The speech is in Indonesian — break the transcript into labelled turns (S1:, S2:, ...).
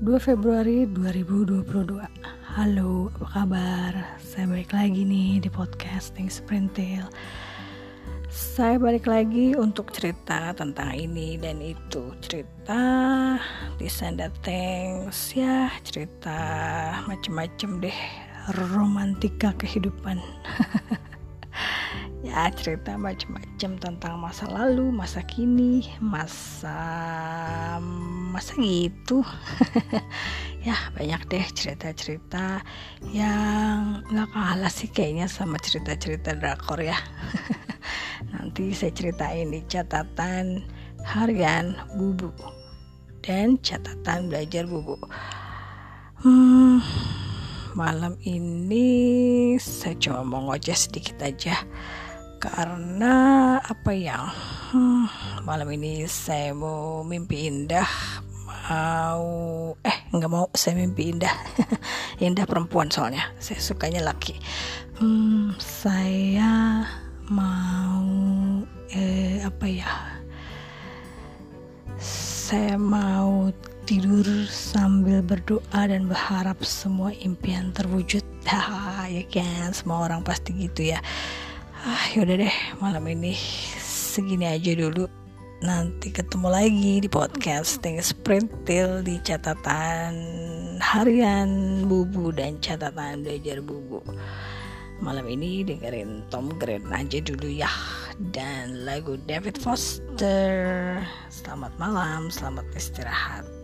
S1: 2 Februari 2022 Halo, apa kabar? Saya balik lagi nih di podcasting Sprintil. Saya balik lagi untuk cerita tentang ini dan itu. Cerita di Sanda Thanks Ya, cerita macem-macem deh Romantika kehidupan. Ya cerita macam-macam tentang masa lalu, masa kini, masa masa gitu. ya banyak deh cerita-cerita yang nggak kalah sih kayaknya sama cerita-cerita drakor ya. Nanti saya ceritain di catatan harian bubu dan catatan belajar bubu. Hmm, malam ini saya cuma mau ngoceh sedikit aja karena apa ya hmm, malam ini saya mau mimpi indah mau eh nggak mau saya mimpi indah. Indah perempuan soalnya. Saya sukanya laki. Hmm, saya mau eh apa ya? Saya mau tidur sambil berdoa dan berharap semua impian terwujud. Ya kan? Semua orang pasti gitu ya. Ah yaudah deh malam ini segini aja dulu nanti ketemu lagi di podcasting sprintil di catatan harian bubu dan catatan belajar bubu. Malam ini dengerin Tom Green aja dulu ya dan lagu David Foster. Selamat malam selamat istirahat